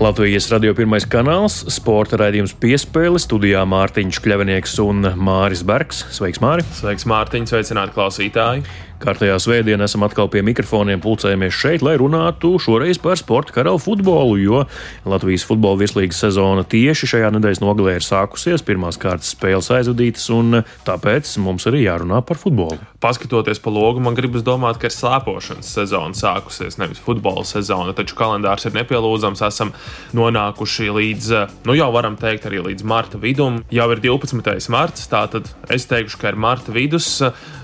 Latvijas radio pirmais kanāls, sporta raidījums piespēle, studijā Mārtiņš Kļavinieks un Māris Bergs. Sveiks, Māri! Sveiks, Mārtiņ! Sveicināti klausītāji! Kārtējā svētdienā esam atkal pie mikrofoniem, pulcējamies šeit, lai runātu šoreiz par sporta karalu futbolu, jo Latvijas futbola virslīgas sezona tieši šajā nedēļas nogalē ir sākusies, pirmās kārtas spēles aizvadītas, un tāpēc mums arī jārunā par futbolu. Paskatoties pa logu, man gribas domāt, ka ir slēpošanas sezona sākusies, nevis futbola sezona, taču kalendārs ir nepielūdzams. Esam nonākuši līdz, nu jau varam teikt, arī līdz marta vidum. Jau ir 12. marts, tātad es teikšu, ka ir marta vidus.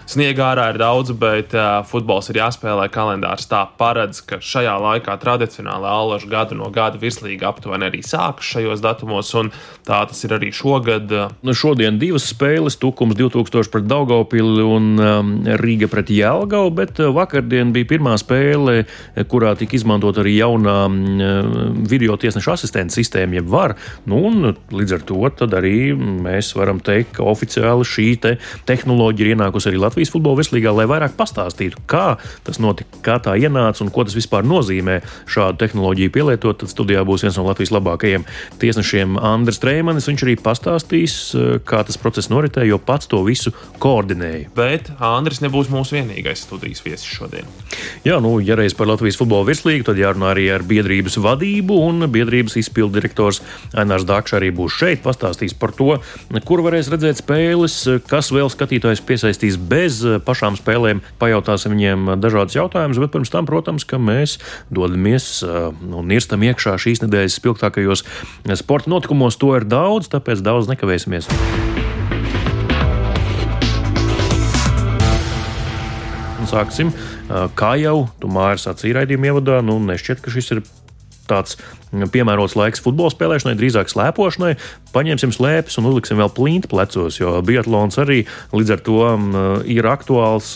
Sniega ārā ir daudz, bet uh, futbols ir jāspēlē. Kalendārs tā paredz, ka šajā laikā tradicionāli Allaža gadu no gada virslīga aptuveni arī sākas šajos datumos, un tā tas ir arī šogad. Nu, šodien divas spēles, Tukums 2000 pret Daugopili un um, Rīga pret Jelgavu, bet vakardien bija pirmā spēle, kurā tika izmantot arī jaunā um, video tiesneša asistenta sistēma, jeb var. Nu, un līdz ar to arī mēs varam teikt, ka oficiāli šī te tehnoloģija ir ienākusi arī Latvijas. Latvijas futbola virslīgā, lai vairāk pastāstītu, kā tas notika, kā tā ienāca un ko tas vispār nozīmē šādu tehnoloģiju pielietot. Tad studijā būs viens no Latvijas labākajiem tiesnešiem Andris Streimanis. Viņš arī pastāstīs, eh, kā tas process noritēja, jo pats to visu koordinēja. Bet Andris nebūs mūsu vienīgais studijas viesis šodien. Jā, nu, ja reiz par Latvijas futbola virslīgu, tad jārunā arī ar biedrības vadību, un biedrības izpildu direktors Ainārs Dakšs arī būs šeit, pastāstīs par to, kur varēs redzēt spēles, kas vēl skatītājs piesaistīs bez bez eh, pašām spēlēm pajautāsim viņiem dažādus jautājumus, bet pirms tam, protams, ka mēs dodamies eh, un nirstam iekšā šīs nedēļas spilgtākajos sporta notikumos. To ir daudz, tāpēc daudz nekavēsimies. Sāksim. Eh, kā jau tu mājas sacīja raidījuma ievadā, nu nešķiet, ka šis ir tāds piemērots laiks futbola spēlēšanai, drīzāk slēpošanai. Paņemsim slēpes un uzliksim vēl plīnti plecos, jo biatlons arī līdz ar to ir aktuāls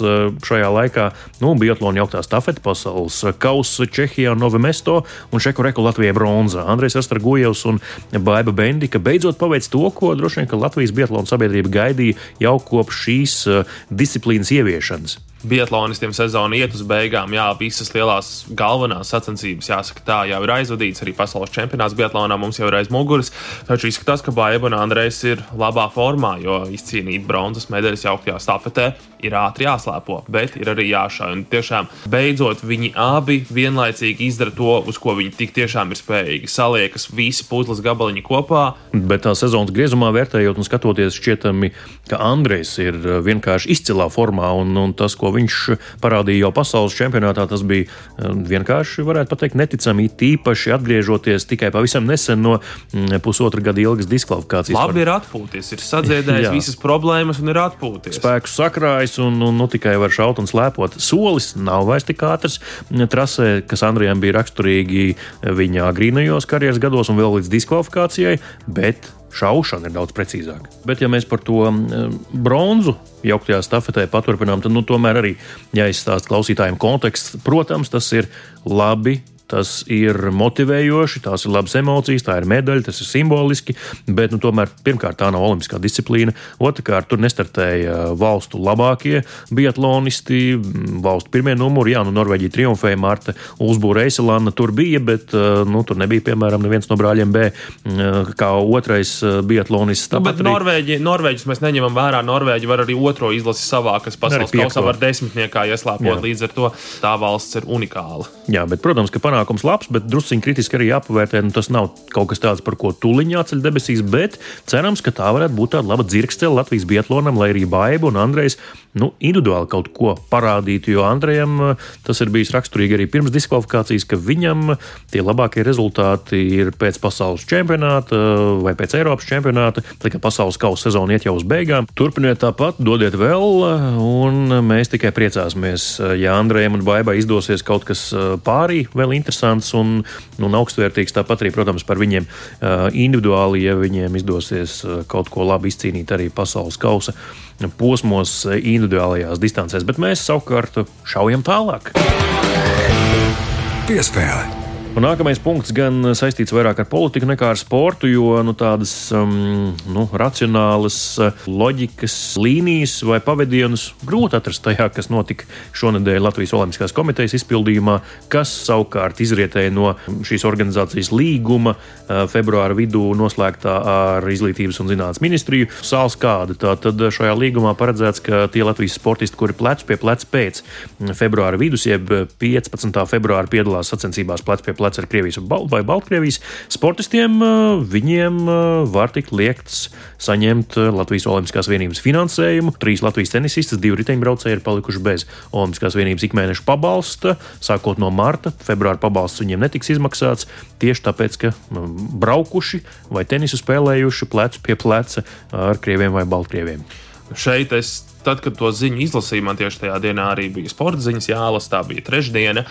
šajā laikā. Nu, biatlona jauktā stafeta pasaules kausa Čehijā, Novemesto un Čeku Reku Latvijai bronzā. Andrejs Astargujevs un Baiba Bendika beidzot paveic to, ko droši vien Latvijas biatlona sabiedrība gaidīja jau kopš šīs disciplīnas ieviešanas. Biatlonistiem sezona iet uz beigām, jā, visas lielās galvenās sacensības, jāsaka, tā jau ir aizvadīts. Arī pasaules čempionāts Biatlonā mums jau ir aiz muguras. Taču izskatās, ka Baiba un Andrejs ir labā formā, jo izcīnīt bronzas medaļas jauktajā stafetē ir ātri jāslēpo, bet ir arī jāšauj. Un tiešām beidzot viņi abi vienlaicīgi izdara to, uz ko viņi tik tiešām ir spējīgi. Saliekas visi puzles gabaliņi kopā. Bet tā sezonas griezumā vērtējot un skatoties, šķietami, ka Andrejs ir uh, vienkārši izcilā formā, un, un tas, ko viņš parādīja jau pasaules čempionātā, tas bija um, vienkārši, varētu teikt, neticami. Tīpaši atgriežoties tikai pavisam nesen no mm, pusotra gada ilgas diskvalifikācijas. Labi, ir atpūties, ir sadziedējis visas problēmas un ir atpūties. Spēku sakrājis trasēs un, un nu, tikai var šaut un slēpot. Solis nav vairs tik ātrs trasē, kas Andrijam bija raksturīgi viņa agrīnajos karjeras gados un vēl līdz diskvalifikācijai, bet šaušana ir daudz precīzāka. Bet, ja mēs par to bronzu jauktajā stafetē paturpinām, tad nu, tomēr arī jāizstāsta klausītājiem konteksts. Protams, tas ir labi tas ir motivējoši, tās ir labas emocijas, tā ir medaļa, tas ir simboliski, bet nu, tomēr pirmkārt tā nav olimpiskā disciplīna. Otrakārt, tur nestartēja valstu labākie biatlonisti, valstu pirmie numuri. Jā, nu, Norvēģija triumfēja, Marta Ulsbūra Eiselāna tur bija, bet uh, nu, tur nebija, piemēram, neviens no brāļiem B uh, kā otrais uh, biatlonists. Nu, bet arī... Norvēģi, Norvēģis mēs neņemam vērā. Norvēģi var arī otro izlasi savā, kas pasaules kausā var desmitniekā ieslēpot. Līdz ar to tā valsts ir unikāla. Jā, bet, protams, ka panākt panākums labs, bet druskuļi kritiski arī jāpavērtē. Nu, tas nav kaut kas tāds, par ko tuliņā jāceļ debesīs, bet cerams, ka tā varētu būt tāda laba dzirkstele Latvijas Bietlonam, lai arī Baiba un Andrejs nu, individuāli kaut ko parādītu. Jo Andrejam eh, tas ir bijis raksturīgi arī pirms diskvalifikācijas, ka viņam tie labākie rezultāti ir pēc pasaules čempionāta eh, vai pēc Eiropas čempionāta. Tā kā pasaules kausa sezona iet jau uz beigām. Turpiniet tāpat, dodiet vēl, un mēs tikai priecāsimies, ja Andrejam un Baibai izdosies kaut kas pārī vēl interesants un, un augstvērtīgs. Tāpat arī, protams, par viņiem individuāli, ja viņiem izdosies kaut ko labi izcīnīt arī pasaules kausa posmos individuālajās distancēs. Bet mēs savukārt šaujam tālāk. Piespēle. Un nākamais punkts gan saistīts vairāk ar politiku nekā ar sportu, jo nu, tādas um, nu, racionālas uh, loģikas līnijas vai pavadienus grūti atrast tajā, kas notika šonadēļ Latvijas Olimpiskās komitejas izpildījumā, kas savukārt izrietēja no šīs organizācijas līguma uh, februāra vidū noslēgtā ar Izglītības un zinātnes ministriju. Sāls kāda. Tātad šajā līgumā paredzēts, ka tie Latvijas sportisti, kuri plec pie pleca pēc februāra vidus, jeb 15. februāra piedalās sacensībās plec pie pleca ar Krievijas vai Baltkrievijas sportistiem, viņiem var tikt liekts saņemt Latvijas Olimpiskās vienības finansējumu. Trīs Latvijas tenisistas, divi riteņbraucēji ir palikuši bez Olimpiskās vienības ikmēneša pabalsta. Sākot no marta, februāra pabalsts viņiem netiks izmaksāts tieši tāpēc, ka braukuši vai tenisu spēlējuši plecu pie pleca ar Krieviem vai Baltkrieviem. Šeit es tad, kad to ziņu izlasīju, man tieši tajā dienā arī bija sporta ziņas jālasa, tā bija trešdiena.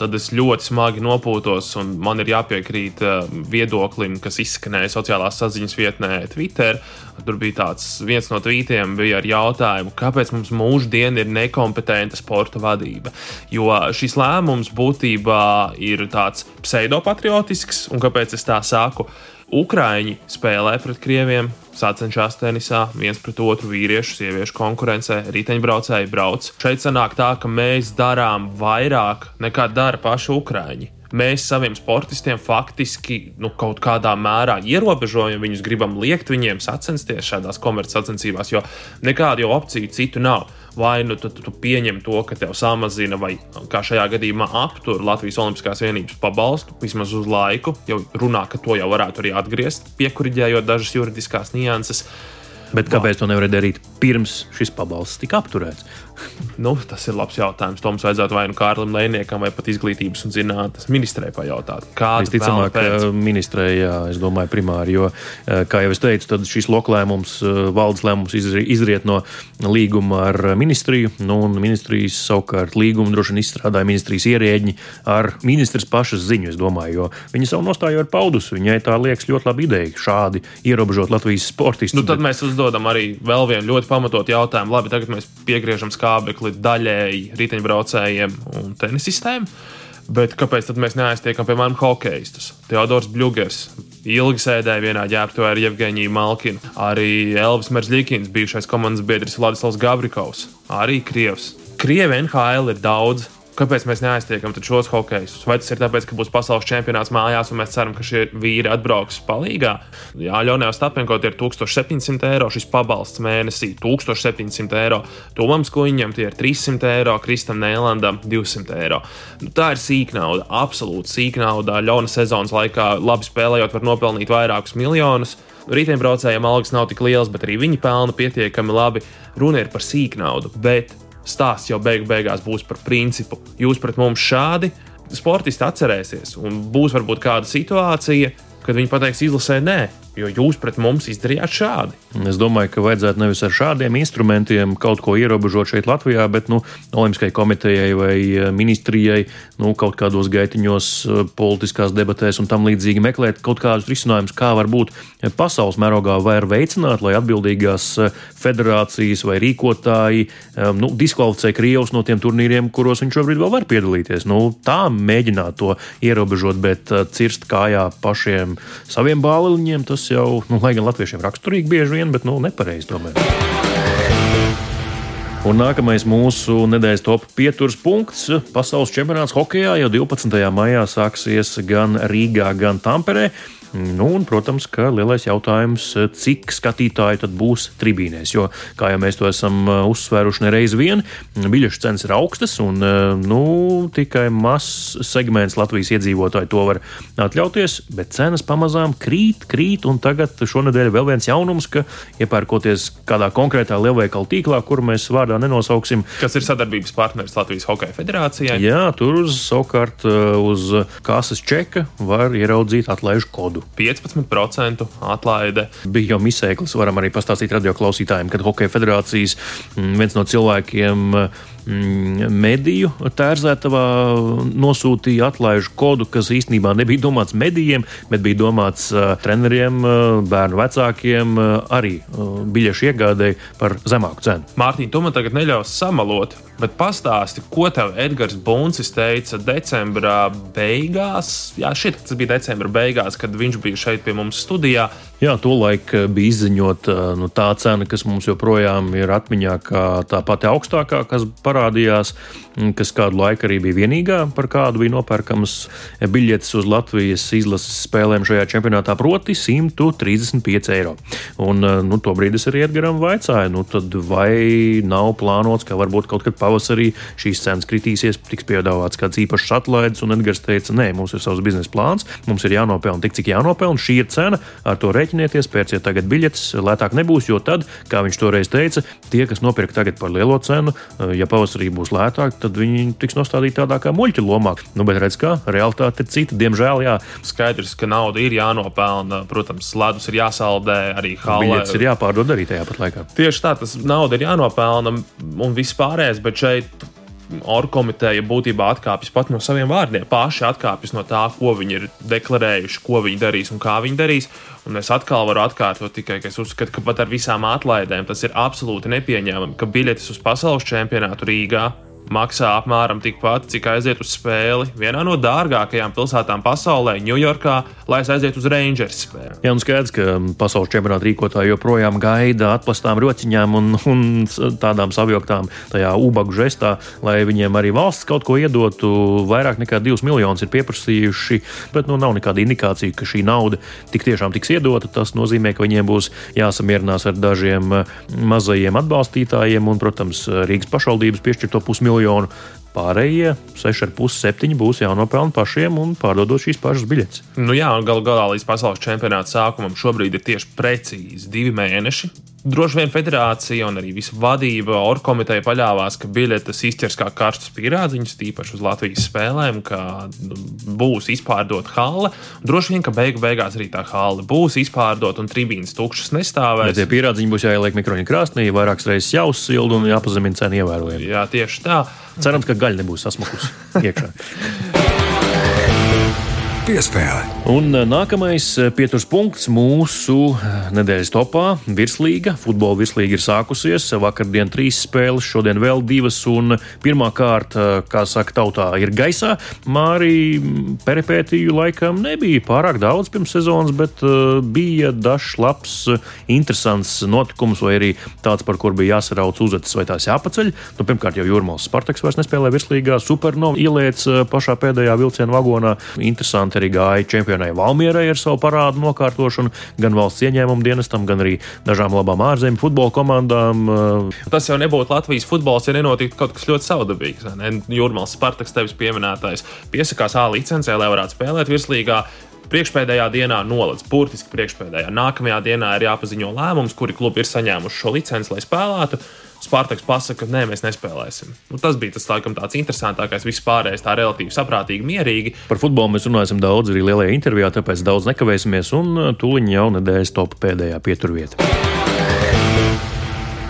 Tad es ļoti smagi nopūtos, un man ir jāpiekrīt viedoklim, kas izskanēja sociālās saziņas vietnē, Twitter. Tur bija tāds viens no tvītiem ar jautājumu, kāpēc mums mūždien ir nekompetenta sporta vadība. Jo šis lēmums būtībā ir tāds pseidopatriotisks, un kāpēc es tā saku? Ukrāņi spēlē pret krieviem, sacenšas tenisā, viens pret otru vīriešu, sieviešu konkurencē, riteņbraucēji brauc. Šeit sanāk tā, ka mēs darām vairāk nekā dara paši Ukrāņi mēs saviem sportistiem faktiski nu, kaut kādā mērā ierobežojam, viņus gribam liekt viņiem sacensties šādās komercsacensībās, jo nekādu opciju citu nav vai nu tu, tu, pieņem to, ka tev samazina, vai kā šajā gadījumā aptur Latvijas Olimpiskās vienības pabalstu vismaz uz laiku, jau runā, ka to jau varētu arī atgriezt, piekuriģējot dažas juridiskās nianses. Bet kāpēc to nevarēja darīt pirms šis pabalsts tika apturēts? Nu, tas ir labs jautājums. To mums vajadzētu vai nu Kārlim Lēniekam, vai pat izglītības un zinātnes ministrē pajautāt. Kāda ir visticamāk ministrē, jā, es domāju, primāri, jo, eh, kā jau es teicu, tad šis loklēmums, eh, valdes lēmums izriet no līguma ar ministriju, nu, un ministrijas savukārt līgumu droši vien izstrādāja ministrijas ierēģi ar ministrs pašas ziņu, es domāju, jo viņi savu nostāju ir paudusi. Viņai tā liekas ļoti laba ideja šādi ierobežot Latvijas sportistus. Nu, tad bet... mēs uzdodam arī vēl vienu ļoti pamatotu jautājumu. Labi, tagad mēs piegriežam skatu skābekli daļēji riteņbraucējiem un tenisistēm. Bet kāpēc mēs neaiztiekam, piemēram, hokeistus? Teodors Bļūgers ilgi sēdēja vienā ģērbtuvē ar Jevģīniju Malkinu. Arī Elvis Merzļikins, bijušais komandas biedrs Vladislavs Gabrikovs, arī Krievs. Krievi NHL ir daudz, Kāpēc mēs neaiztiekam šos hokejus? Vai tas ir tāpēc, ka būs pasaules čempionāts mājās, un mēs ceram, ka šie vīri atbrauks palīgā? Jā, Ļaunajā Stapenko ir 1700 eiro, šis pabalsts mēnesī 1700 eiro. Tomam Skuņam tie ir 300 eiro, Kristam Nēlandam 200 eiro. Nu, tā ir sīka nauda, absolūti sīka nauda. Ļauna sezonas laikā labi spēlējot, var nopelnīt vairākus miljonus. Rītdienbraucējiem algas nav tik lielas, bet arī viņi pelna pietiekami labi. Runa ir par sīku naudu, bet stāsts jau beigu beigās būs par principu. Jūs pret mums šādi, sportisti atcerēsies, un būs varbūt kāda situācija, kad viņi pateiks izlasē nē jo jūs pret mums izdarījāt šādi. Es domāju, ka vajadzētu nevis ar šādiem instrumentiem kaut ko ierobežot šeit Latvijā, bet nu, Olimpiskajai komitejai vai eh, ministrijai nu, kaut kādos gaitiņos, eh, politiskās debatēs un tam līdzīgi meklēt kaut kādus risinājumus, kā var būt pasaules mērogā var veicināt, lai atbildīgās eh, federācijas vai rīkotāji nu, diskvalificē Krievus no tiem turnīriem, kuros viņš šobrīd vēl var piedalīties. Nu, tā mēģināt to ierobežot, bet cirst kājā pašiem saviem bāliņiem, tas jau, nu, lai gan latviešiem raksturīgi bieži vien, bet nu, nepareizi tomēr. Un nākamais mūsu nedēļas top pieturas punkts - pasaules čempionāts hokeja jau 12. maijā sāksies gan Rīgā, gan Tamperē. Nu, un, protams, ka lielais jautājums, cik skatītāji tad būs tribīnēs. Jo, kā jau mēs to esam uh, uzsvēruši nereiz vien, biļešu cenas ir augstas, un uh, nu, tikai mazs segments Latvijas iedzīvotāji to var atļauties. Bet cenas pamazām krīt, krīt, un tagad šonadēļ vēl viens jaunums, ka iepērkoties kādā konkrētā lielveikala tīklā, kuru mēs vārdā nenosauksim. Kas ir sadarbības partneris Latvijas Hokeja federācijai? Jā, tur savukārt uh, uz kases čeka var ieraudzīt atlaižu kodu gadu. 15% atlaide. Bija jau misēklis, varam arī pastāstīt radioklausītājiem, kad Hokeja federācijas mm, viens no cilvēkiem mediju tērzētavā nosūtīja atlaižu kodu, kas īstenībā nebija domāts medijiem, bet bija domāts uh, treneriem, uh, bērnu vecākiem, uh, arī biļešu iegādēji par zemāku cenu. Mārtiņ, tu man tagad neļaus samalot, bet pastāsti, ko tev Edgars Buncis teica decembra beigās. Jā, šķiet, tas bija decembra beigās, kad viņš bija šeit pie mums studijā. Jā, tolaik bija izziņota nu, tā cena, kas mums joprojām ir atmiņā, kā tā pati augstākā, kas parādījās, kas kādu laiku arī bija vienīgā, par kādu bija nopērkams biļetes uz Latvijas izlases spēlēm šajā čempionātā, proti 135 eiro. Un nu, to brīdi es arī Edgaram vaicāju, nu, vai nav plānots, ka varbūt kaut kad pavasarī šīs cenas kritīsies, tiks piedāvāts kāds īpašs atlaides, un Edgars teica, nē, mums ir savs biznesa plāns, mums ir jānopelna tik, cik jānopelna, šī ir cena, ar to rēķinieties, pērciet tagad biļetes, lētāk nebūs, jo tad, kā viņš toreiz teica, tie, kas nopirka tagad par lielo cenu, eh, ja pavasarī būs lētāk, tad viņi tiks nostādīti tādā kā muļķu lomā. Nu, bet redz, kā realitāte ir cita. Diemžēl, jā. Skaidrs, ka nauda ir jānopelna, protams, ledus ir jāsaldē, arī halē. Biļetes ir jāpārdod arī tajā pat laikā. Tieši tā, tas nauda ir jānopelna un viss pārējais, bet šeit orkomiteja būtībā atkāpjas pat no saviem vārdiem. Paši atkāpjas no tā, ko viņi ir deklarējuši, ko viņi darīs un kā viņi darīs. Un es atkal varu atkārtot tikai, ka es uzskatu, ka pat ar visām atlaidēm tas ir absolūti nepieņēmami, ka biļetes uz pasaules čempionātu Rīgā maksā apmēram tikpat, cik aiziet uz spēli vienā no dārgākajām pilsētām pasaulē, Ņujorkā, lai aizietu uz Rangers spēli. Jā, un skaidrs, ka pasaules čempionāta rīkotāji joprojām gaida atplastām rociņām un, un tādām savjoktām tajā ubagu žestā, lai viņiem arī valsts kaut ko iedotu. Vairāk nekā 2 miljonus ir pieprasījuši, bet nu, nav nekāda indikācija, ka šī nauda tik tiešām tiks iedota. Tas nozīmē, ka viņiem būs jāsamierinās ar dažiem mazajiem atbalstītājiem un, protams, Rīgas pašvaldības piešķirto pusmiljonu miljonu. Pārējie 6,5, 7 būs jānopelna pašiem un pārdodot šīs pašas biļetes. Nu jā, galu galā līdz pasaules čempionāta sākumam šobrīd ir tieši precīzi divi mēneši. Droši vien federācija un arī visa vadība, orkomiteja paļāvās, ka biļetes izķers kā karstus pierādziņus, tīpaši uz Latvijas spēlēm, ka nu, būs izpārdota hale. Droši vien, ka beigu beigās arī tā hale būs izpārdota un tribīnas tukšas nestāvēs. Bet tie pierādziņi būs jāieliek mikroņa krāsnī, vairākas reizes jāuzsilda un jāpazemina cena ievērojami. Jā, tieši tā. Cerams, ka gaļa nebūs sasmakusi iekšā. Piespēle. Un eh, nākamais eh, pieturas punkts mūsu eh, nedēļas topā - virslīga. Futbola virslīga ir sākusies. Vakardien trīs spēles, šodien vēl divas. Un pirmā kārta, kā saka, tautā ir gaisā. Mārī peripētiju laikam nebija pārāk daudz pirms sezonas, bet bija dažs labs, interesants notikums, vai arī tāds, par kur bija jāsarauc uzacis vai tās jāpaceļ. Nu, pirmkārt, jau Jurmāls Spartaks vairs nespēlē virslīgā. Supernova ieliec pašā pēdējā vilciena vagonā. Interesanti arī gāja čempionai Valmierai ar savu parādu nokārtošanu, gan valsts ieņēmumu dienestam, gan arī dažām labām ārzemju futbola komandām. Tas jau nebūtu Latvijas futbols, ja nenotiktu kaut kas ļoti savdabīgs. Jurmāls Spartaks, tevis pieminētais, piesakās A licencē, lai varētu spēlēt virslīgā priekšpēdējā dienā noledz, burtiski priekšpēdējā. Nākamajā dienā ir jāpaziņo lēmums, kuri klubi ir saņēmuši šo licenci, lai spēlētu. Spārtaks pasakā, ka nē, mēs nespēlēsim. Nu, tas bija tas laikam, tāds interesantākais, viss pārējais tā relatīvi saprātīgi, mierīgi. Par futbolu mēs runāsim daudz arī lielajā intervijā, tāpēc daudz nekavēsimies un uh, tūliņ jau nedēļas top pēdējā pieturvieta.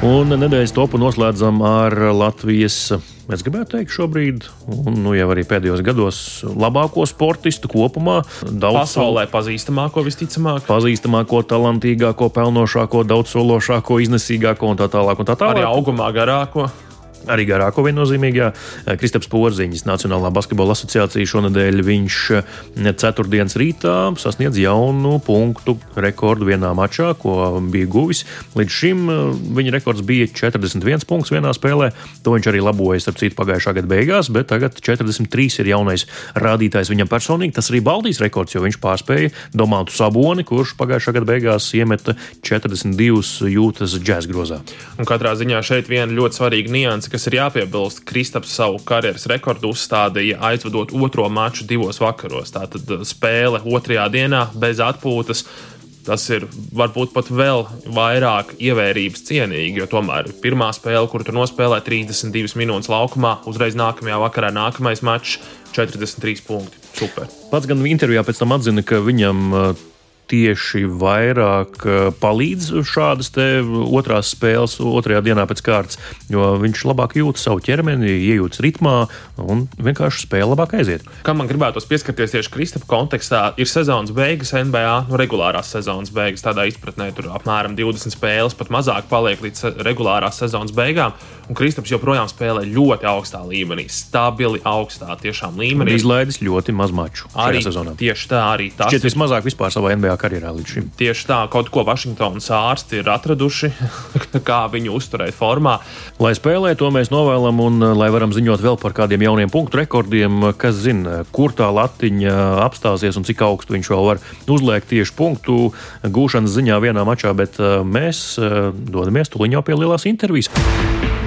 Un nedēļas topu noslēdzam ar Latvijas es gribētu teikt, šobrīd, un nu, jau arī pēdējos gados, labāko sportistu kopumā. Daudz pasaulē pazīstamāko, visticamāk. Pazīstamāko, talantīgāko, pelnošāko, daudzsološāko, iznesīgāko un tā tālāk. Un tā tālāk. Arī augumā garāko. Arī garāko viennozīmīgā. Kristaps Porziņš, Nacionālā basketbola asociācija šonadēļ viņš eh, ceturtdienas rītā sasniedz jaunu punktu rekordu vienā mačā, ko bija guvis. Līdz šim eh, viņa rekords bija 41 punkts vienā spēlē. To viņš arī laboja, starp citu, pagājušā gada beigās, bet tagad 43 ir jaunais rādītājs viņam personīgi. Tas arī Baltijas rekords, jo viņš pārspēja Domātu Saboni, kurš pagājušā gada beigās iemeta 42 jūtas džēzus grozā. Un katrā ziņā šeit viena ļoti svarīga nianse kas ir jāpiebilst, Kristaps savu karjeras rekordu uzstādīja aizvedot otro maču divos vakaros. Tātad uh, spēle otrajā dienā bez atpūtas. Tas ir varbūt pat vēl vairāk ievērības cienīgi, jo tomēr pirmā spēle, kur tu nospēlē 32 minūtes laukumā, uzreiz nākamajā vakarā nākamais mačs 43 punkti. Super. Pats gan intervijā pēc tam atzina, ka viņam uh, tieši vairāk palīdz šādas otrās spēles, otrajā dienā pēc kārtas, jo viņš labāk jūt savu ķermeni, iejūtas ritmā un vienkārši spēle labāk aiziet. Kā man gribētos pieskarties tieši Kristapa kontekstā, ir sezonas beigas NBA, nu, regulārās sezonas beigas, tādā izpratnē, tur apmēram 20 spēles, pat mazāk paliek līdz regulārās sezonas beigām. Un Kristaps joprojām spēlē ļoti augstā līmenī, stabili augstā tiešām līmenī. Izlaidis ļoti maz maču arī sezonā. Tieši tā, arī tas Šķiet vismazāk vispār savā NBA karjerā līdz šim. Tieši tā, kaut ko Vašingtonas ārsti ir atraduši, kā viņu uzturēt formā. Lai spēlē, to mēs novēlam, un lai varam ziņot vēl par kādiem jauniem punktu rekordiem, kas zina, kur tā latiņa apstāsies un cik augstu viņš vēl var uzliekt tieši punktu gūšanas ziņā vienā mačā, bet eh, mēs eh, dodamies tuliņā pie lielās intervijas.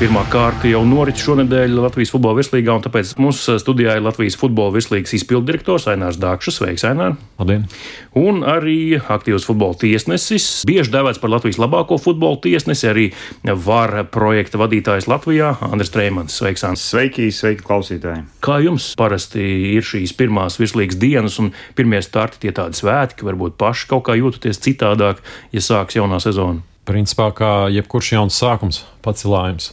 Pirmā kārta jau norit šonadēļ Latvijas futbola virslīgā, un tāpēc mums studijā ir Latvijas futbola virslīgas izpilddirektors Ainārs Dārkšs. Sveiks, Ainār! Labdien! Un arī aktīvs futbola tiesnesis, bieži dēvēts par Latvijas labāko futbola tiesnesi, arī VAR projekta vadītājs Latvijā Andris Treimans. Sveiks, Andris! Sveiki, sveiki, klausītāji! Kā jums parasti ir šīs pirmās virslīgas dienas un pirmie starti, tie tādi svētki, varbūt paši kaut kā jūtaties citādāk, ja sāks jaunā sezona? Principā, kā jebkurš jauns sākums, pacelājums.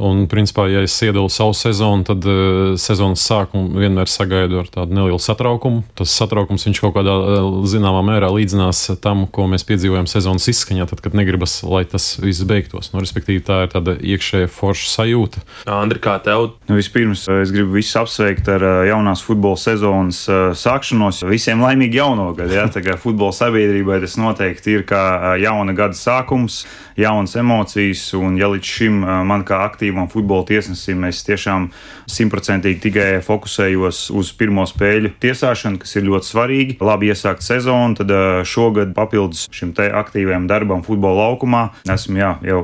Un, principā, ja es iedalu savu sezonu, tad uh, sezonas sākumu vienmēr sagaidu ar tādu nelielu satraukumu. Tas satraukums kaut kādā uh, zināmā mērā līdzinās tam, ko mēs piedzīvojam sezonas izskaņā, tad, kad negribas, lai tas viss beigtos. Nu, respektīvi, tā ir tāda iekšēja forša sajūta. Andri, kā tev? Nu, vispirms es gribu visus apsveikt ar jaunās futbola sezonas sākšanos. Visiem laimīgi jauno gadu. Ja? Tā kā futbola sabiedrībai tas noteikti ir kā jauna gada sākums, jaunas emocijas. Un, ja līdz šim man kā aktīvam aktīvam futbola tiesnesim es tiešām simtprocentīgi tikai fokusējos uz pirmo spēļu tiesāšanu, kas ir ļoti svarīgi. Labi iesākt sezonu, tad šogad papildus šim te aktīvajam darbam futbola laukumā esmu jā, jau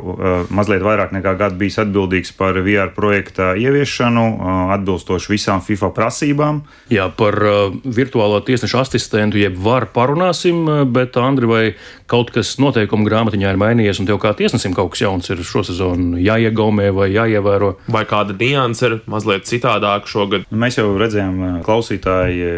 mazliet vairāk nekā gadu bijis atbildīgs par VR projekta ieviešanu, atbilstoši visām FIFA prasībām. Jā, par virtuālo tiesnešu asistentu jeb var parunāsim, bet Andri, vai kaut kas noteikumu grāmatiņā ir mainījies un tev kā tiesnesim kaut kas jauns ir šo sezonu jāiegaumē vai jāievēro. Vai kāda nianse ir mazliet citādāka šogad? Mēs jau redzējām, klausītāji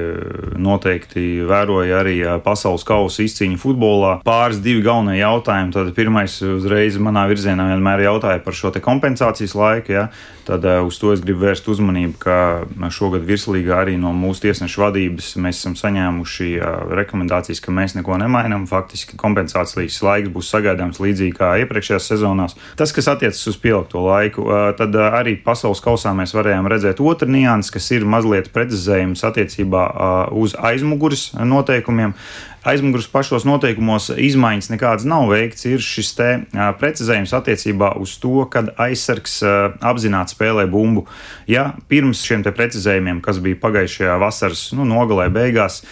noteikti vēroja arī pasaules kausa izcīņu futbolā. Pāris divi galvenie jautājumi. Tad pirmais uzreiz manā virzienā vienmēr jautāja par šo kompensācijas laiku. Ja? Tad uz to es gribu vērst uzmanību, ka šogad virslīgā arī no mūsu tiesnešu vadības mēs esam saņēmuši rekomendācijas, ka mēs neko nemainām. Faktiski kompensācijas laiks būs sagaidāms līdzīgi kā iepriekšējās sezonās. Tas, kas attiecas uz pielikto laiku, tad arī pasaules kausā mēs varējām redzēt otru niansu, kas ir mazliet precizējums attiecībā uz aizmugures noteikumiem aizmugures pašos noteikumos izmaiņas nekādas nav veikts. Ir šis te precizējums attiecībā uz to, kad aizsargs apzināti spēlē bumbu. Ja pirms šiem precizējumiem, kas bija pagājušajā vasaras nu, nogalē beigās,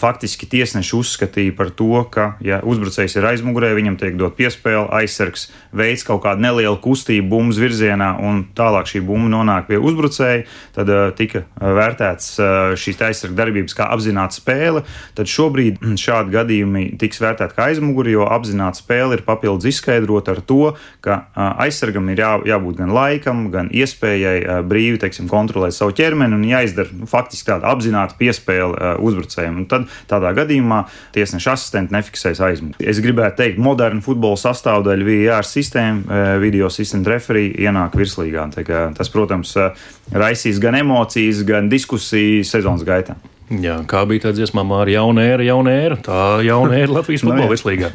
faktiski tiesneši uzskatīja par to, ka, ja uzbrucējs ir aizmugurē, viņam tiek dot piespēle, aizsargs veids kaut kādu nelielu kustību bumbas virzienā, un tālāk šī bumba nonāk pie uzbrucēja, tad tika vērtēts šīs aizsarga darbības kā apzināta spēle. Tad šobrīd šādi šādi gadījumi tiks vērtēti kā aizmuguri, jo apzināta spēle ir papildus izskaidrota ar to, ka aizsargam ir jā, jābūt gan laikam, gan iespējai brīvi teiksim, kontrolēt savu ķermeni un jāizdara nu, faktiski tāda apzināta piespēle uzbrucējiem. Un tad tādā gadījumā tiesneša asistenti nefiksēs aizmuguri. Es gribētu teikt, moderna futbola sastāvdaļa VAR sistēma, video sistēma referija ienāk virslīgā. Tas, protams, raisīs gan emocijas, gan diskusiju sezonas gaitā. Jā, kā bija tā dziesmā, arī jauna ēra, jauna ēra. Tā jauna ēra Latvijas futbola no, vislīgā.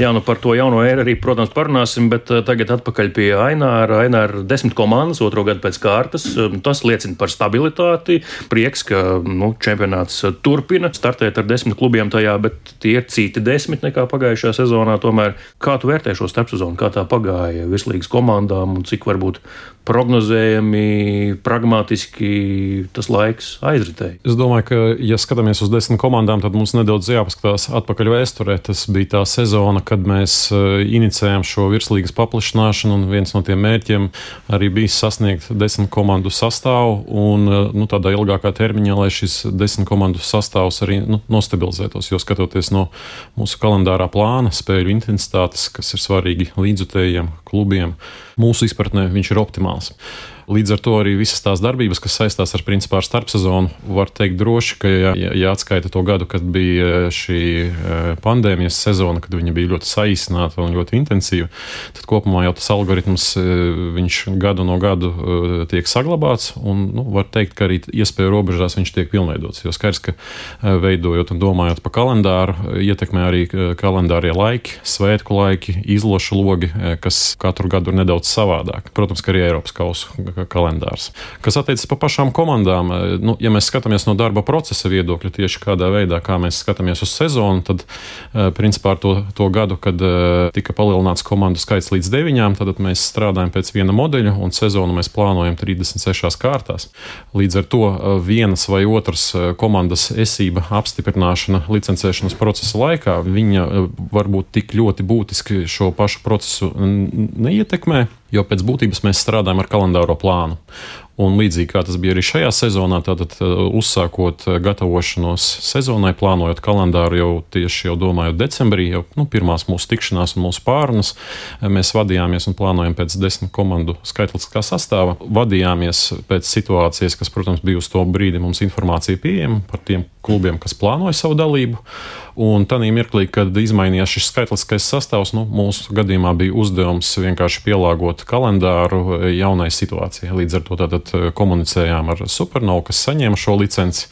Jā, nu par to jauno ēru arī, protams, parunāsim, bet eh, tagad atpakaļ pie Aināra. Aināra desmit komandas, otro gadu pēc kārtas. Eh, tas liecina par stabilitāti. Prieks, ka nu, čempionāts eh, turpina startēt ar desmit klubiem tajā, bet tie ir citi desmit nekā pagājušajā sezonā. Tomēr kā tu vērtē šo starpsezonu, kā tā pagāja virslīgas komandām un cik varbūt prognozējami, pragmatiski tas laiks aizritēja? Es domāju, ka ja skatāmies uz desmit komandām, tad mums nedaudz jāpaskatās atpakaļ vēsturē. Tas bija tā sezona, kad mēs uh, inicējām šo virslīgas paplašināšanu, un viens no tiem mērķiem arī bija sasniegt desmit komandu sastāvu, un uh, nu, tādā ilgākā termiņā, lai šis desmit komandu sastāvs arī nu, nostabilizētos. Jo skatoties no mūsu kalendārā plāna, spēļu intensitātes, kas ir svarīgi līdzutējiem klubiem, mūsu izpratnē viņš ir optimāls. Līdz ar to arī visas tās darbības, kas saistās ar principā ar starpsezonu, var teikt droši, ka, ja, ja atskaita to gadu, kad bija šī e, pandēmijas sezona, kad viņa bija ļoti saīsināta un ļoti intensīva, tad kopumā jau tas algoritms e, viņš gadu no gadu tiek saglabāts, un nu, var teikt, ka arī iespēju robežās viņš tiek pilnveidots. Jo skaidrs, ka veidojot un domājot par kalendāru, ietekmē arī kalendārie laiki, svētku laiki, izlošu logi, kas katru gadu ir nedaudz savādāk. Protams, ka arī Eiropas kausa kalendārs. Kas attiecas par pašām komandām, eh, nu, ja mēs skatāmies no darba procesa viedokļa, tieši kādā veidā, kā mēs skatāmies uz sezonu, tad eh, principā ar to, to gadu, kad eh, tika palielināts komandu skaits līdz deviņām, tad mēs strādājam pēc viena modeļa un sezonu mēs plānojam 36 kārtās. Līdz ar to vienas vai otras komandas esība apstiprināšana licencēšanas procesa laikā, viņa varbūt tik ļoti būtiski šo pašu procesu neietekmē jo pēc būtības mēs strādājam ar kalendāro plānu. Un līdzīgi kā tas bija arī šajā sezonā, tātad uh, uzsākot uh, gatavošanos sezonai, plānojot kalendāru jau tieši jau domājot decembrī, jau nu, pirmās mūsu tikšanās un mūsu pārunas, uh, mēs vadījāmies un plānojam pēc desmit komandu skaitliskā sastāva. Vadījāmies pēc situācijas, kas, protams, bija uz to brīdi mums informācija pieejama par tiem klubiem, kas plānoja savu dalību. Un tādā mirklī, kad izmainījās šis skaitliskais sastāvs, nu, mūsu gadījumā bija uzdevums vienkārši pielāgot kalendāru jaunai situācijai. Līdz ar to tātad eh, komunicējām ar Supernovu, kas saņēma šo licenci,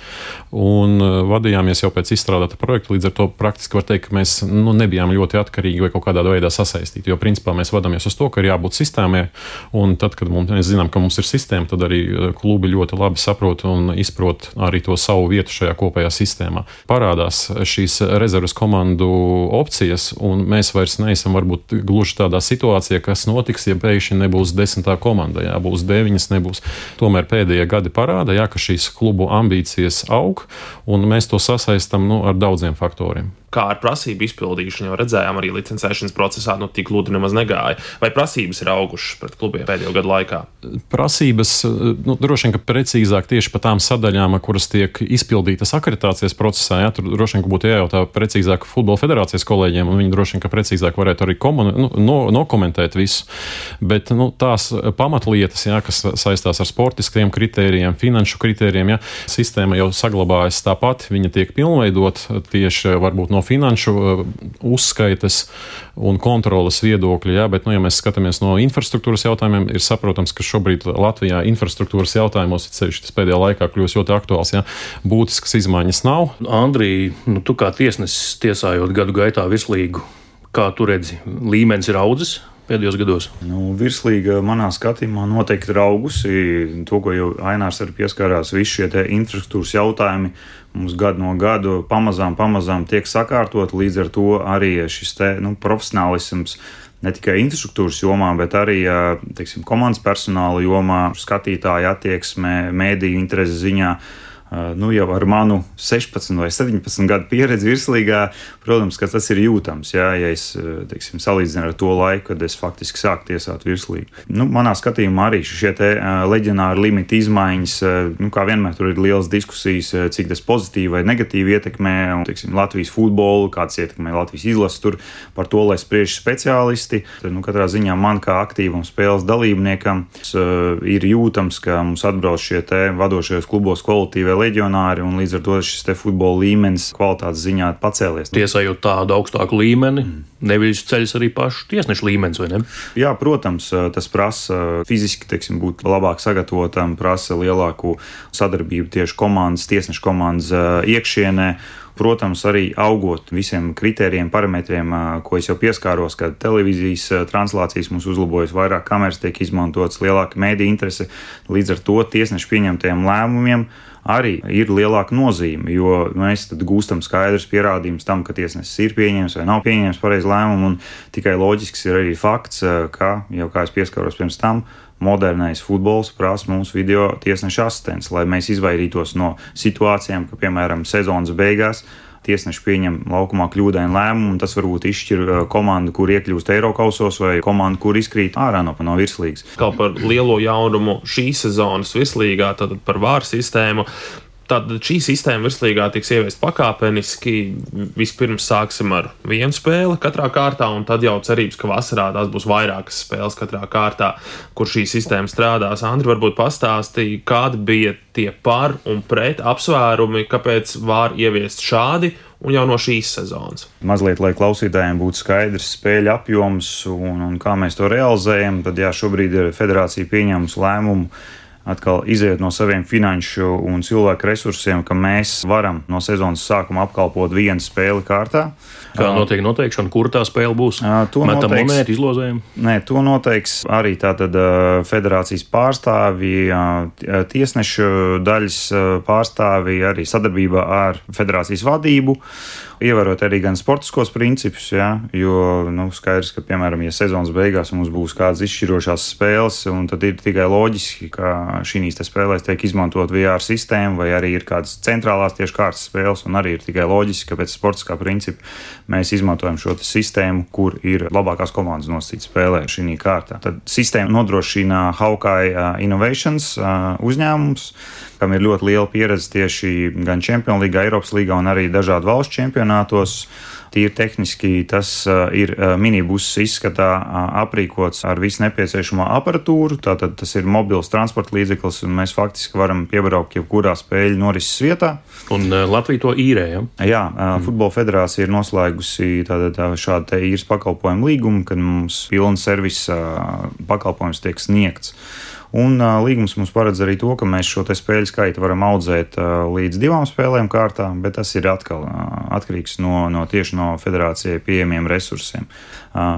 un eh, vadījāmies jau pēc izstrādāta projekta. Līdz ar to praktiski var teikt, ka mēs nu, nebijām ļoti atkarīgi vai kaut kādā veidā sasaistīti. Jo principā mēs vadāmies uz to, ka ir jābūt sistēmai, un tad, kad mums, mēs zinām, ka mums ir sistēma, tad arī eh, klubi ļoti labi saprot un izprot arī to savu vietu šajā kopējā sistēmā. Parādās šīs rezerves komandu opcijas, un mēs vairs neesam varbūt gluži tādā situācijā, kas notiks, ja pēkšņi nebūs desmitā komanda, jā, būs deviņas, nebūs. Tomēr pēdējie gadi parāda, jā, ka šīs klubu ambīcijas aug, un mēs to sasaistam nu, ar daudziem faktoriem kā ar prasību izpildīšanu jau redzējām, arī licencēšanas procesā nu, tik gludi nemaz negāja. Vai prasības ir augušas pret klubiem pēdējo gadu laikā? Prasības, nu, droši vien, ka precīzāk tieši par tām sadaļām, kuras tiek izpildītas akreditācijas procesā, jā, tur droši vien būtu jājautā precīzāk futbola federācijas kolēģiem, un viņi droši vien, ka precīzāk varētu arī komuni, nu, no, nokomentēt visu. Bet nu, tās pamatlietas, jā, kas saistās ar sportiskiem kritērijiem, finanšu kritērijiem, jā, sistēma jau saglabājas tāpat, viņa tiek pilnveidot tieši varbūt no no finanšu uh, uzskaites un kontrolas viedokļa, jā, bet, nu, ja mēs skatāmies no infrastruktūras jautājumiem, ir saprotams, ka šobrīd Latvijā infrastruktūras jautājumos, ceļš pēdējā laikā kļūst ļoti aktuāls, jā, būtiskas izmaiņas nav. Andrija, nu, tu kā tiesnesis tiesājot gadu gaitā virslīgu, kā tu redzi, līmenis ir audzis? Pēdējos gados? Nu, virslīga manā skatījumā noteikti ir augusi. To, ko jau Ainārs arī pieskārās, visi šie infrastruktūras jautājumi mums gadu no gada pamazām, pamazām tiek sakārtot. Līdz ar to arī šis te, nu, profesionālisms ne tikai infrastruktūras jomā, bet arī teiksim, komandas personāla jomā, skatītāja attieksme, mēdīju interesi ziņā nu, jau ar manu 16 vai 17 gadu pieredzi virslīgā, protams, ka tas ir jūtams. Jā, ja es teiksim, salīdzinu ar to laiku, kad es faktiski sāku tiesāt virslīgu. Nu, manā skatījumā arī šie leģionāri limiti izmaiņas, nu, kā vienmēr tur ir liels diskusijas, cik tas pozitīvi vai negatīvi ietekmē un, teiksim, Latvijas futbolu, kāds ietekmē Latvijas izlases. Tur par to, lai spriež speciālisti. Tad, nu, katrā ziņā man kā aktīvam spēles dalībniekam ir jūtams, ka mums atbrauc šie vadošajos klubos kvalitīvie leģionāri, un līdz ar to šis futbola līmenis kvalitātes ziņā pacēlies. Tiesājot tādu augstāku līmeni, mm. nevis ceļš arī pašu tiesnešu līmenis, vai ne? Jā, protams, tas prasa fiziski teiksim, būt labāk sagatavotam, prasa lielāku sadarbību tieši komandas, tiesnešu komandas iekšienē. Protams, arī augot visiem kritērijiem, parametriem, ko es jau pieskāros, kad televīzijas translācijas mums uzlabojas, vairāk kameras tiek izmantotas, lielāka mēdī interese. Līdz ar to tiesnešu pieņemtajiem lēmumiem arī ir lielāka nozīme, jo mēs gūstam skaidrs pierādījums tam, ka tiesnesis ir pieņēmis vai nav pieņēmis pareizu lēmumu. Tikai loģisks ir arī fakts, eh, ka, jau kā es pieskaros pirms tam, modernais futbols prasa mums video tiesneša asistents, lai mēs izvairītos no situācijām, ka, piemēram, sezonas beigās tiesneši pieņem laukumā kļūdainu lēmumu, un tas varbūt izšķir uh, komandu, kur iekļūst Eiropausos, vai komandu, kur izkrīt ārā no, no virslīgas. Kā par lielo jaunumu šīs sezonas virslīgā, tad par vāru sistēmu Tad šī sistēma virslīgā tiks ieviest pakāpeniski. Vispirms sāksim ar vienu spēli katrā kārtā, un tad jau cerības, ka vasarā tās būs vairākas spēles katrā kārtā, kur šī sistēma strādās. Andri, varbūt pastāstīja, kādi bija tie par un pret apsvērumi, kāpēc var ieviest šādi un jau no šīs sezonas. Mazliet, lai klausītājiem būtu skaidrs spēļu apjoms un, un kā mēs to realizējam, tad jā, šobrīd ir federācija pieņēmusi lēmumu atkal iziet no saviem finanšu un cilvēku resursiem, ka mēs varam no sezonas sākuma apkalpot vienu spēli kārtā. Kā notiek noteikšana, kur tā spēle būs? To Metam noteiks- monētu, izlozējam. Nē, to noteiks arī tātad ā, federācijas pārstāvji, ā, tiesnešu daļas pārstāvji, arī sadarbībā ar federācijas vadību. Ievērot arī gan sportiskos principus, jā, jo nu, skaidrs, ka, piemēram, ja sezonas beigās mums būs kādas izšķirošās spēles, tad ir tikai loģiski, ka šīs spēlēs tiek izmantot VR sistēma, vai arī ir kādas centrālās tieši kārtas spēles, un arī ir tikai loģiski, ka pēc sportiskā principa mēs izmantojam šo sistēmu, kur ir labākās komandas nosacītas spēlē šī kārtā. Tad sistēma nodrošina Hawkeye ā, Innovations ā, uzņēmums, kam ir ļoti liela pieredze tieši gan Champions League, Eiropas līgā un arī dažādu valstu čempionātos. Tīri tehniski tas uh, ir uh, minibus izskatā uh, aprīkots ar visu nepieciešamo aparatūru. Tātad tas ir mobils transporta līdzeklis, un mēs faktiski varam piebraukt jebkurā spēļu norises vietā. Un Latvija to īrējam. Jā, mm. Futbola federācija ir noslēgusi tātad, tā, šādu īres pakalpojumu līgumu, kad mums pilna servisa pakalpojums tiek sniegts. Un līgums mums paredz arī to, ka mēs šo spēļu skaitu varam audzēt līdz divām spēlēm kārtā, bet tas ir atkal atkarīgs no, no tieši no federācijai pieejamiem resursiem.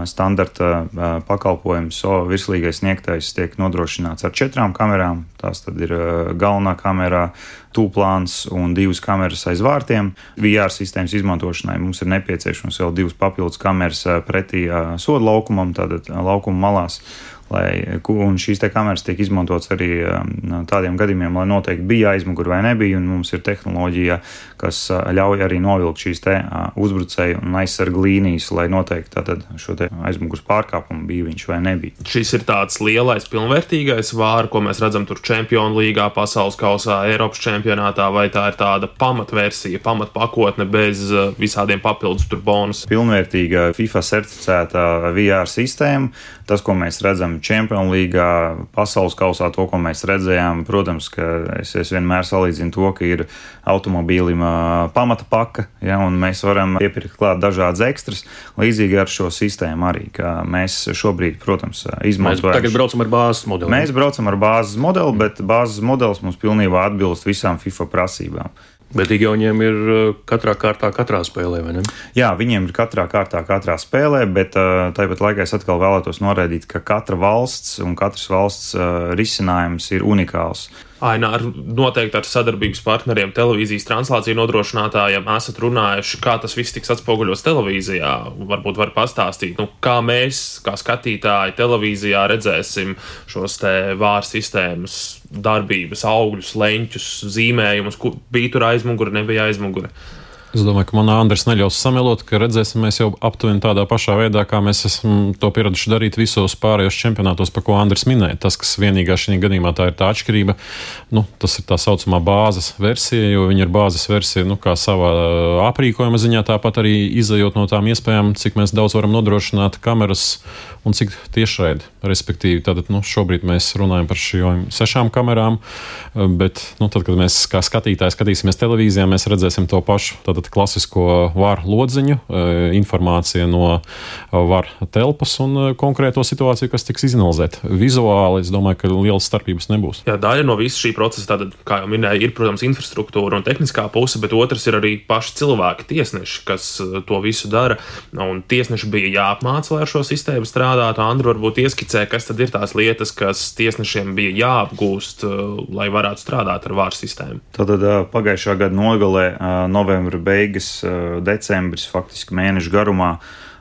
Standarta pakalpojums, so virslīgais sniegtais tiek nodrošināts ar četrām kamerām. Tās tad ir galvenā kamera, tūplāns un divas kameras aiz vārtiem. VR sistēmas izmantošanai mums ir nepieciešams vēl divas papildus kameras pretī uh, soda laukumam, tātad laukuma malās. Lai, un šīs kameras tiek izmantotas arī um, tādiem gadījumiem, lai noteikti bija aizmugure vai nebija. Mums ir tehnoloģija, kas ļauj arī novilkt šīs uzbrucēju un aizsargu līnijas, lai noteikti tātad, šo aizmugures pārkāpumu bija viņš vai nebija. Šis ir tāds lielais, pilnvērtīgais vārds, ko mēs redzam tur Champions līgā, pasaules kausā, Eiropas čempionātā, vai tā ir tāda pamatversija, pamatpakotne bez visādiem papildus tur bonusiem. Pilnvērtīga FIFA certificēta VR sistēma. Tas, ko mēs redzam Champions līgā, pasaules kausā, to, ko mēs redzējām, protams, ka es, es vienmēr salīdzinu to, ka ir automobīlim pamata paka, ja, un mēs varam iepirkt klāt dažādas ekstras. Līdzīgi ar šo sistēmu arī, ka mēs šobrīd, protams, Mēs izmantojam. tagad braucam ar bāzes modeli. Mēs braucam ar bāzes modeli, bet bāzes modelis mums pilnībā atbilst visām FIFA prasībām. Bet Igauniem ir katrā kārtā, katrā spēlē, vai ne? Jā, viņiem ir katrā kārtā, katrā spēlē, bet tāpat laikā es atkal vēlētos norādīt, ka katra valsts un katras valsts risinājums ir unikāls. Aina, ar, noteikti ar sadarbības partneriem, televīzijas translāciju nodrošinātājiem esat runājuši, kā tas viss tiks atspoguļots televīzijā. Varbūt var pastāstīt, nu, kā mēs, kā skatītāji, televīzijā redzēsim šos te vāru sistēmas darbības, augļus, leņķus, zīmējumus, kur bija tur aizmugure, nebija aizmugure. Es domāju, ka manā Andrēs neļaus samelot, ka redzēsim mēs jau aptuveni tādā pašā veidā, kā mēs esam to pieraduši darīt visos pārējos čempionātos, par ko Andrēs minēja. Tas, kas vienīgā šajā gadījumā tā ir tā atšķirība, nu, tas ir tā saucamā bāzes versija, jo viņa ir bāzes versija nu, savā aprīkojuma ziņā, tāpat arī izējot no tām iespējām, cik mēs daudz varam nodrošināt kameras un cik tiešraidi. Respektīvi, tātad, nu, šobrīd mēs runājam par šīm sešām kamerām, bet, nu, tad, kad mēs kā skatītāji skatīsimies televīzijā, mēs redzēsim to pašu. Tātad klasisko varu lodziņu, informācija no varu telpas un konkrēto situāciju, kas tiks izanalizēta. Vizuāli es domāju, ka lielas starpības nebūs. Jā, daļa no visa šī procesa, tātad, kā jau minēju, ir, protams, infrastruktūra un tehniskā puse, bet otrs ir arī paši cilvēki, tiesneši, kas to visu dara. Un tiesneši bija jāapmāca, lai ar šo sistēmu strādātu. Andri varbūt ieskicē, kas tad ir tās lietas, kas tiesnešiem bija jāapgūst, lai varētu strādāt ar vāru sistēmu. Tātad pagājušā gada nogalē, novembra beigas, decembris, faktiski mēnešu garumā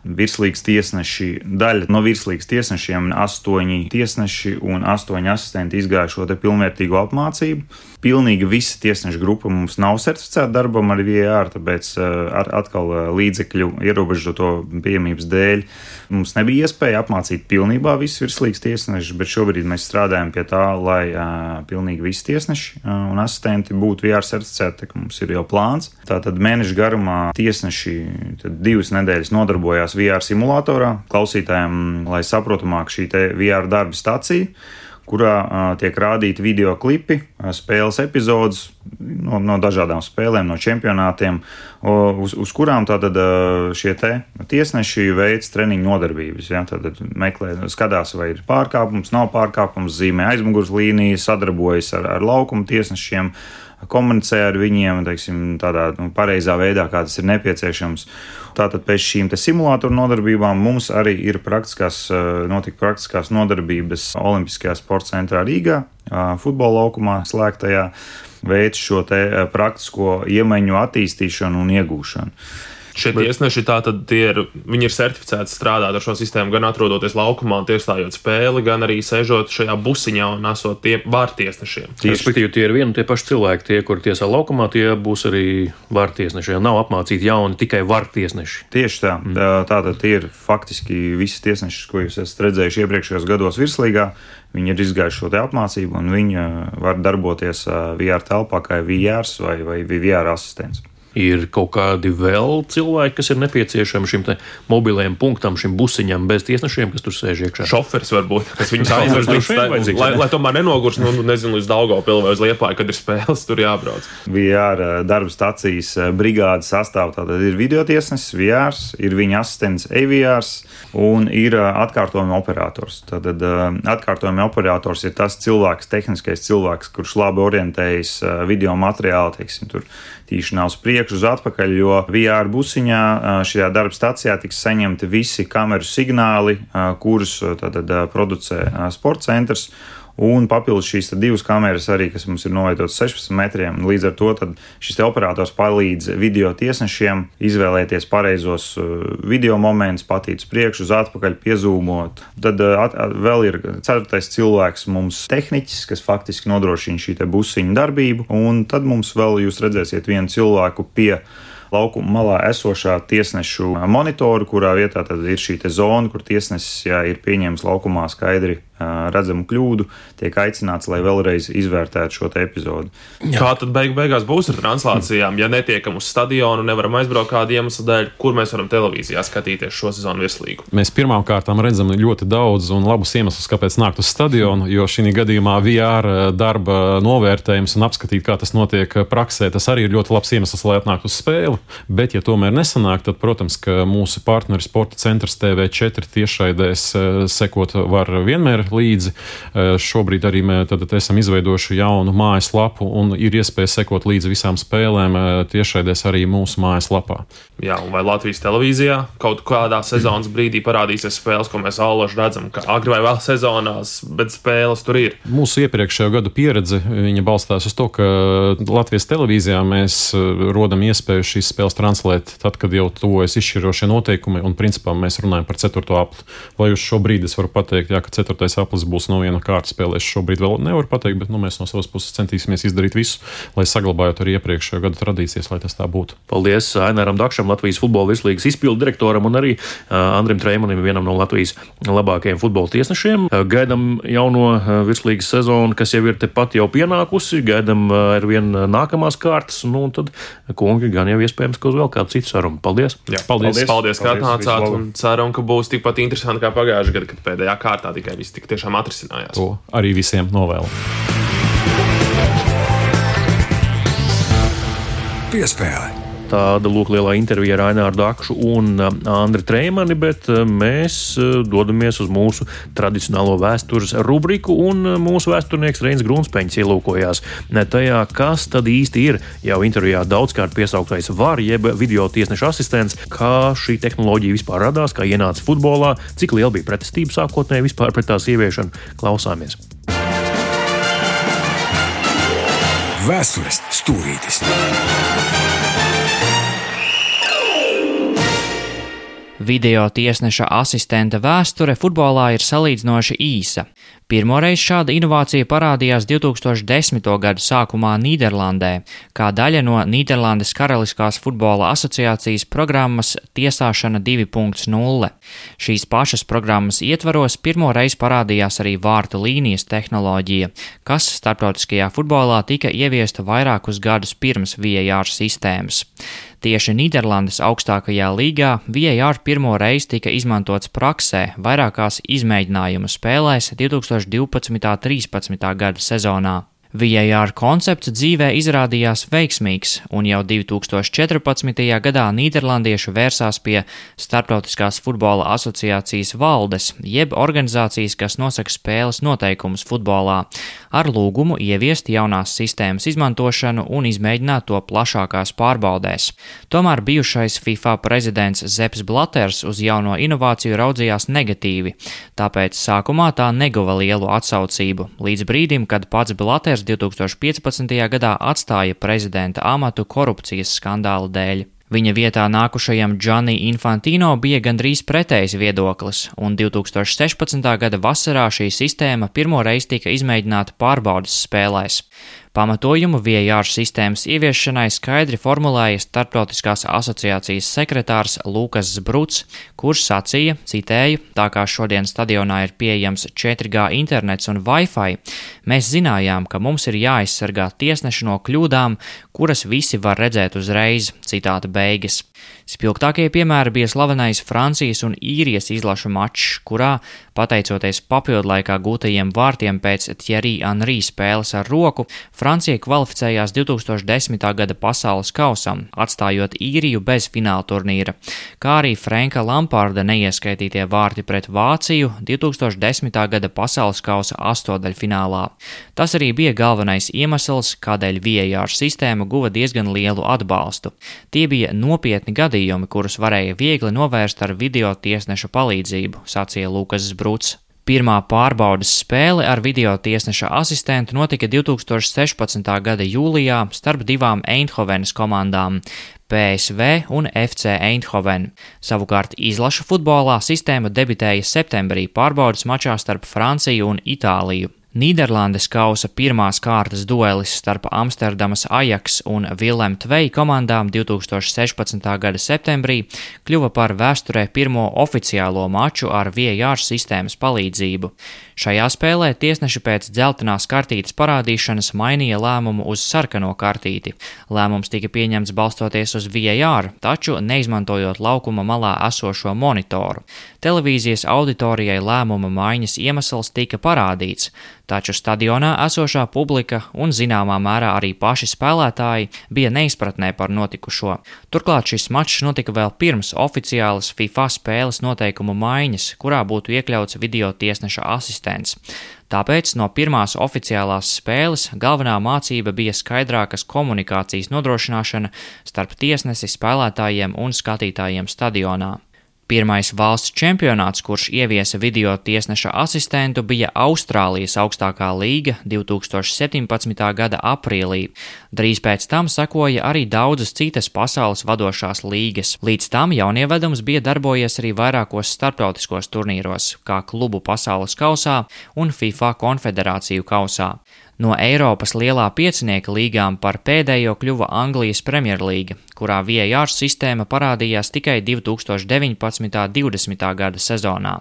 virslīgas tiesneši, daļa no virslīgas tiesnešiem, astoņi tiesneši un astoņi asistenti izgāja šo pilnvērtīgo apmācību. Pilnīgi visa tiesneša grupa mums nav certificēta darbam ar VAR, tāpēc eh, ar, atkal eh, līdzekļu ierobežoto pieejamības dēļ mums nebija iespēja apmācīt pilnībā visus virslīgas tiesnešus, bet šobrīd mēs strādājam pie tā, lai uh, pilnīgi visi tiesneši un asistenti būtu VAR certificēti, ka mums ir jau plāns. Tātad mēneša garumā tiesneši divas nedēļas nodarbojās VR simulatorā. Klausītājiem, lai saprotamāk šī VR darba stācija kurā uh, tiek rādīti video klipi, uh, spēles epizodes no, no dažādām spēlēm, no čempionātiem, uh, uz, uz kurām tātad uh, šie te tiesneši veids treniņu nodarbības. Ja, tad meklē, skatās, vai ir pārkāpums, nav pārkāpums, zīmē aizmugures līniju, sadarbojas ar, ar laukuma tiesnešiem. Komunicē ar viņiem teiksim, tādā nu, pareizā veidā, kā tas ir nepieciešams. Tātad pēc šīm simulātoru nodarbībām mums arī ir praktiskās, eh, notika praktiskās nodarbības Olimpiskajā sporta centrā Rīgā, futbola laukumā slēgtajā, veids šo eh, praktisko iemaņu attīstīšanu un iegūšanu. Šie Bet... tiesneši tātad ir, viņi ir certificēti strādāt ar šo sistēmu, gan atrodoties laukumā, tiesājot spēli, gan arī sēžot šajā busiņā un esot tie vārtiesnešiem. Respektīvi, tie ir vieni un tie paši cilvēki, tie, kur tiesā laukumā, tie būs arī vārtiesneši. Nav apmācīti jauni tikai vārtiesneši. Tieši tā. Mm. Tātad tie ir faktiski visi tiesneši, ko jūs esat redzējuši iepriekšējos gados virslīgā. Viņi ir izgājuši šo apmācību, un viņi var darboties VR telpā kā VR vai, vai VR asistents ir kaut kādi vēl cilvēki, kas ir nepieciešami šim mobilajam punktam, šim busiņam bez tiesnešiem, kas tur sēž iekšā. Šoferis varbūt, kas viņus aizvers līdz stādījumam, lai, lai tomēr nenogurs, nu, nezinu, līdz Daugavpilu vai uz Liepāju, kad ir spēles, tur jābrauc. VR eh, darba stācijas eh, brigādes sastāv, tātad ir videotiesnesis, VR, ir viņa asistents AVR un ir eh, atkārtojuma operators. Tad atkārtojuma operators ir tas cilvēks, tehniskais cilvēks, kurš labi orientējas video materiālu, teiksim, tur tīšanā uz priekšu, uz atpakaļ, jo VR busiņā šajā darba stācijā tiks saņemti visi kameru signāli, kurus tātad producē sporta centrs. Un papildus šīs divas kameras, arī, kas mums ir novietotas 16 metriem. Līdz ar to šis operators palīdz video tiesnešiem izvēlēties pareizos uh, video momentus, patīt uz priekšu, uz atpakaļ, piezūmot. Tad uh, at, at, vēl ir ceturtais cilvēks, mums tehniķis, kas faktiski nodrošina šī busiņu darbību. Un tad mums vēl jūs redzēsiet vienu cilvēku pie laukuma malā esošā tiesnešu monitoru, kurā vietā ir šī zona, kur tiesnesis jā, ir pieņēmis laukumā skaidri redzamu kļūdu, tiek aicināts, lai vēlreiz izvērtētu šo epizodi. Jā. Kā tad beig beigās būs ar translācijām? Ja netiekam uz stadionu, nevaram aizbraukt kādu iemeslu dēļ, kur mēs varam televīzijā skatīties šo sezonu virslīgu? Mēs pirmām kārtām redzam ļoti daudz un labus iemeslus, kāpēc nākt uz stadionu, jo šī gadījumā VR darba novērtējums un apskatīt, kā tas notiek praksē, tas arī ir ļoti labs iemesls, lai atnāktu uz spēli. Bet, ja tomēr nesanāk, tad, protams, ka mūsu partneris Sporta centrs TV4 tiešraidēs sekot var vienmēr līdzi. Eh, šobrīd arī mēs esam izveidojuši jaunu mājaslapu un ir iespēja sekot līdzi visām spēlēm eh, tiešraidēs arī mūsu mājaslapā. Jā, vai Latvijas televīzijā kaut kādā sezonas brīdī parādīsies spēles, ko mēs allaž redzam, ka agri vai vēl sezonās, bet spēles tur ir. Mūsu iepriekšējo gadu pieredze balstās uz to, ka Latvijas televīzijā mēs eh, rodam iespēju šīs spēles translēt tad, kad jau tuvojas izšķirošie noteikumi, un principā mēs runājam par ceturto apli. Vai uz šo brīdi es varu pateikt, jā, ka ceturtais aplis būs no viena kārta spēlēs. Šobrīd vēl nevaru pateikt, bet nu, mēs no savas puses centīsimies izdarīt visu, lai saglabājot arī iepriekšējo gadu tradīcijas, lai tas tā būtu. Paldies Aināram Dakšam, Latvijas futbola virslīgas izpildu direktoram un arī Andrim Treimanim, vienam no Latvijas labākajiem futbola tiesnešiem. Gaidam jauno virslīgas sezonu, kas jau ir tepat jau pienākusi, gaidam uh, ar vien nākamās kārtas, nu, un tad kungi gan jau iespējams, ka uz vēl kādu citu sarunu. Paldies! Jā, paldies, paldies, paldies ka atnācāt un ceram, ka būs tikpat interesanti kā pagājušajā gadā, kad pēdējā kārtā tikai viss tik tiešām atrisinājās. To arī visiem novēlu. Piespēle. Tāda lūk, lielā intervija ar Aināru Dakšu un uh, Andriu Treimani, bet uh, mēs uh, dodamies uz mūsu tradicionālo vēstures rubriku, un mūsu vēsturnieks Reins Grunsteins ielūkojās tajā, kas tad īsti ir jau intervijā daudzkārt piesauktais var, jeb video tiesneša asistents, kā šī tehnoloģija vispār radās, kā ienāca futbolā, cik liela bija pretestība sākotnēji vispār pret tās ieviešanu. Klausāmies! Vēstures stūrītis! Video tiesneša asistenta vēsture futbolā ir salīdzinoši īsa. Pirmoreiz šāda inovācija parādījās 2010. gadu sākumā Nīderlandē, kā daļa no Nīderlandes Karaliskās futbola asociācijas programmas Tiesāšana 2.0. Šīs pašas programmas ietvaros pirmoreiz parādījās arī vārtu līnijas tehnoloģija, kas starptautiskajā futbolā tika ieviesta vairākus gadus pirms VAR sistēmas. Tieši Nīderlandes augstākajā līgā VAR pirmo reizi tika izmantots praksē vairākās izmēģinājumu spēlēs 2012. un 2013. gada sezonā. VAR koncepts dzīvē izrādījās veiksmīgs, un jau 2014. gadā Nīderlandieši vērsās pie Startautiskās futbola asociācijas valdes, jeb organizācijas, kas nosaka spēles noteikumus futbolā, ar lūgumu ieviest jaunās sistēmas izmantošanu un izmēģināt to plašākās pārbaudēs. Tomēr bijušais FIFA prezidents Zeps Blaters uz jauno inovāciju raudzījās negatīvi, tāpēc sākumā tā neguva lielu atsaucību, līdz brīdim, kad pats Blaters 2015. gadā atstāja prezidenta amatu korupcijas skandāla dēļ. Viņa vietā nākušajam Gianni Infantino bija gandrīz pretējs viedoklis, un 2016. gada vasarā šī sistēma pirmo reizi tika izmēģināta pārbaudas spēlēs. Pamatojumu VAR sistēmas ieviešanai skaidri formulēja Startautiskās asociācijas sekretārs Lukas Bruts, kurš sacīja, citēju, tā kā šodien stadionā ir pieejams 4G internets un Wi-Fi, mēs zinājām, ka mums ir jāaizsargā tiesneši no kļūdām, kuras visi var redzēt uzreiz, citāta beigas. Spilgtākie piemēri bija slavenais Francijas un Īrijas izlašu mačs, kurā, pateicoties papildlaikā gūtajiem vārtiem pēc Thierry Henry spēles ar roku, Francija kvalificējās 2010. gada pasaules kausam, atstājot īriju bez fināla turnīra, kā arī Franka Lamparda neieskaitītie vārti pret Vāciju 2010. gada pasaules kausa astotdaļfinālā. Tas arī bija galvenais iemesls, kādēļ VAR sistēma guva diezgan lielu atbalstu. Tie bija nopietni gadījumi, kurus varēja viegli novērst ar video tiesneša palīdzību, sacīja Lukas Bruts. Pirmā pārbaudas spēle ar video tiesneša asistentu notika 2016. gada jūlijā starp divām Eindhovenas komandām - PSV un FC Eindhoven. Savukārt izlaša futbolā sistēma debitēja septembrī pārbaudas mačā starp Franciju un Itāliju. Nīderlandes kausa pirmās kārtas duelis starp Amsterdamas Ajax un Vilem Tvei komandām 2016. gada septembrī kļuva par vēsturē pirmo oficiālo maču ar VAR sistēmas palīdzību. Šajā spēlē tiesneši pēc dzeltenās kartītes parādīšanas mainīja lēmumu uz sarkano kartīti. Lēmums tika pieņemts balstoties uz VAR, taču neizmantojot laukuma malā esošo monitoru. Televīzijas auditorijai lēmuma maiņas iemesls tika parādīts taču stadionā esošā publika un zināmā mērā arī paši spēlētāji bija neizpratnē par notikušo. Turklāt šis mačs notika vēl pirms oficiālas FIFA spēles noteikumu maiņas, kurā būtu iekļauts video tiesneša asistents. Tāpēc no pirmās oficiālās spēles galvenā mācība bija skaidrākas komunikācijas nodrošināšana starp tiesnesi, spēlētājiem un skatītājiem stadionā. Pirmais valsts čempionāts, kurš ieviesa video tiesneša asistentu, bija Austrālijas augstākā līga 2017. gada aprīlī. Drīz pēc tam sekoja arī daudzas citas pasaules vadošās līgas. Līdz tam jaunievedums bija darbojies arī vairākos starptautiskos turnīros, kā klubu pasaules kausā un FIFA konfederāciju kausā. No Eiropas lielā piecinieka līgām par pēdējo kļuva Anglijas Premjerlīga, kurā VAR sistēma parādījās tikai 2019. un 2020. gada sezonā.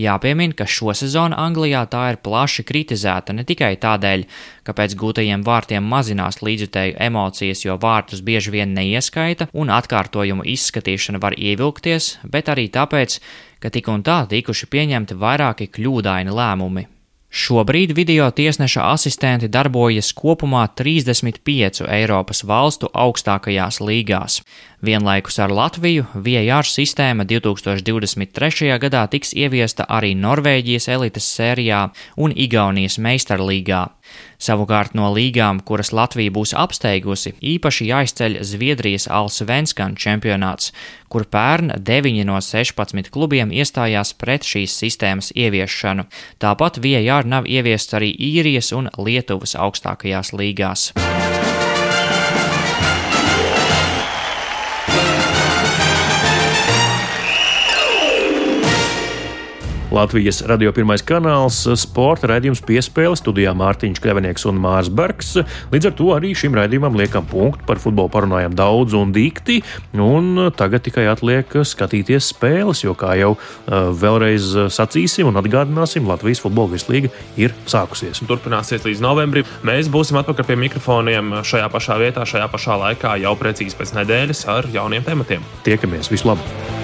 Jāpiemin, ka šo sezonu Anglijā tā ir plaši kritizēta ne tikai tādēļ, ka pēc gūtajiem vārtiem mazinās līdzjutēju emocijas, jo vārtus bieži vien neieskaita un atkārtojumu izskatīšana var ievilkties, bet arī tāpēc, ka tik un tā tikuši pieņemti vairāki kļūdaini lēmumi. Šobrīd video tiesneša asistenti darbojas kopumā 35 Eiropas valstu augstākajās līgās. Vienlaikus ar Latviju VAR sistēma 2023. gadā tiks ieviesta arī Norvēģijas elites sērijā un Igaunijas meistarlīgā. Savukārt no līgām, kuras Latvija būs apsteigusi, īpaši jāizceļ Zviedrijas Alsvenskan čempionāts, kur pērn 9 no 16 klubiem iestājās pret šīs sistēmas ieviešanu. Tāpat VAR nav ieviests arī īrijas un Lietuvas augstākajās līgās. Latvijas radio pirmais kanāls, sporta raidījums piespēle studijā Mārtiņš Kļavinieks un Mārs Bergs. Līdz ar to arī šim raidījumam liekam punktu par futbolu parunājam daudz un dikti, un tagad tikai atliek skatīties spēles, jo, kā jau uh, vēlreiz sacīsim un atgādināsim, Latvijas futbola virslīga ir sākusies. Turpināsies līdz novembrim. Mēs būsim atpakaļ pie mikrofoniem šajā pašā vietā, šajā pašā laikā, jau precīzi pēc nedēļas ar jauniem tematiem. Tiekamies! Vislabāk!